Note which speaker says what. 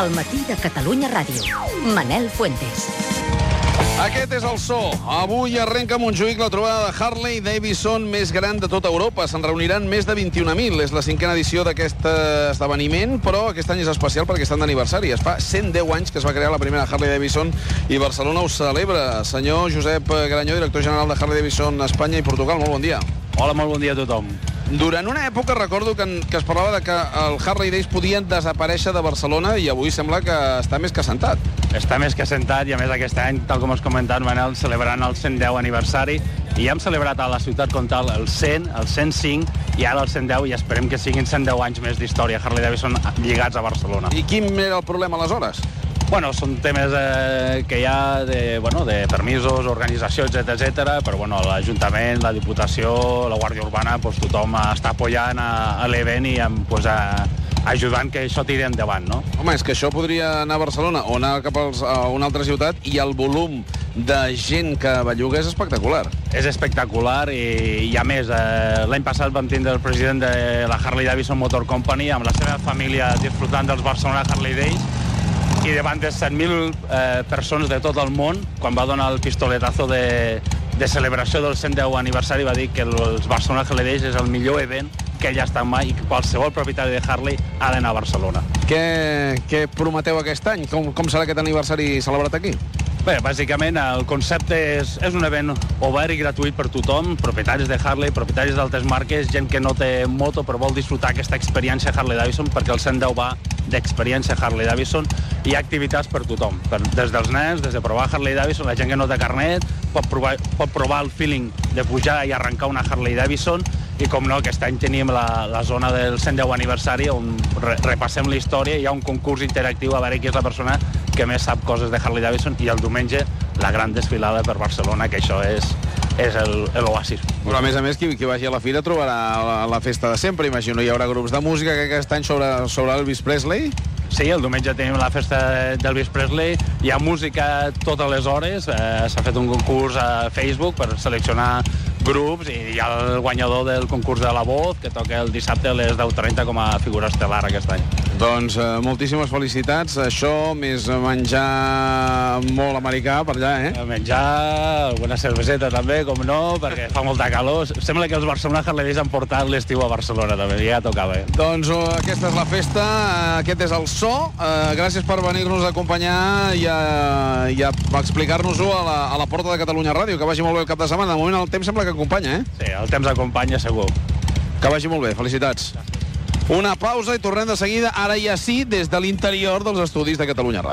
Speaker 1: El matí de Catalunya Ràdio. Manel Fuentes.
Speaker 2: Aquest és el so. Avui arrenca a Montjuïc la trobada de Harley Davidson més gran de tota Europa. Se'n reuniran més de 21.000. És la cinquena edició d'aquest eh, esdeveniment, però aquest any és especial perquè estan d'aniversari. Es fa 110 anys que es va crear la primera Harley Davidson i Barcelona ho celebra. Senyor Josep Granyó, director general de Harley Davidson Espanya i Portugal, molt bon dia.
Speaker 3: Hola, molt bon dia a tothom.
Speaker 2: Durant una època recordo que, en- que es parlava de que el Harley Days podien desaparèixer de Barcelona i avui sembla que està més que sentat.
Speaker 3: Està més que sentat i a més aquest any, tal com has comentat, Manel, celebrant el 110 aniversari i ja hem celebrat a la ciutat com tal el 100, el 105 i ara el 110 i esperem que siguin 110 anys més d'història Harley Davidson lligats a Barcelona.
Speaker 2: I quin era el problema aleshores?
Speaker 3: Bueno, són temes eh, que hi ha de, bueno, de permisos, organització, etc etc. però bueno, l'Ajuntament, la Diputació, la Guàrdia Urbana, pues, tothom està apoyant a, a l'event i em, pues, a, ajudant que això tiri endavant, no?
Speaker 2: Home, és que això podria anar a Barcelona o anar cap als, a una altra ciutat i el volum de gent que belluga és espectacular.
Speaker 3: És espectacular i, i a més, eh, l'any passat vam tindre el president de la Harley Davidson Motor Company amb la seva família disfrutant dels Barcelona Harley Days i davant de 100.000 eh, persones de tot el món, quan va donar el pistoletazo de, de celebració del 110 aniversari, va dir que els Barcelona Harley Days és el millor event que ell ha estat mai i que qualsevol propietari de Harley ha d'anar a Barcelona.
Speaker 2: Què, què prometeu aquest any? Com, com serà aquest aniversari celebrat aquí?
Speaker 3: Bé, bàsicament el concepte és, és un event obert i gratuït per tothom, propietaris de Harley, propietaris d'altres marques, gent que no té moto però vol disfrutar aquesta experiència Harley Davidson, perquè el 110 va d'experiència Harley Davidson, i hi ha activitats per tothom, per, des dels nens, des de provar Harley Davidson, la gent que no té carnet, pot provar, pot provar el feeling de pujar i arrencar una Harley Davidson, i com no, aquest any tenim la, la zona del 110 aniversari on re, repassem la història, hi ha un concurs interactiu a veure qui és la persona que més sap coses de Harley Davidson i el diumenge la gran desfilada per Barcelona, que això és, és l'oasis.
Speaker 2: Però a més a més, qui, qui vagi a la fira trobarà la, la festa de sempre, imagino. Hi haurà grups de música que aquest any sobre, sobre Elvis Presley.
Speaker 3: Sí, el diumenge tenim la festa d'Elvis Presley, hi ha música totes les hores, eh, s'ha fet un concurs a Facebook per seleccionar grups i hi ha el guanyador del concurs de la voz que toca el dissabte a les 10.30 com a figura estel·lar aquest any.
Speaker 2: Doncs eh, moltíssimes felicitats. Això, més menjar molt americà per allà, eh?
Speaker 3: Menjar alguna cerveseta també, com no, perquè fa molta calor. Sembla que els Barcelona Days han portat l'estiu a Barcelona també, ja tocava. Eh?
Speaker 2: Doncs eh, aquesta és la festa, eh, aquest és el so. Eh, gràcies per venir-nos a acompanyar i a, i a explicar-nos-ho a, la, a la porta de Catalunya Ràdio. Que vagi molt bé el cap de setmana. De moment el temps sembla que acompanya, eh?
Speaker 3: Sí, el temps acompanya segur.
Speaker 2: Que vagi molt bé, felicitats. Una pausa i tornem de seguida, ara ja sí, des de l'interior dels estudis de Catalunya Ràdio.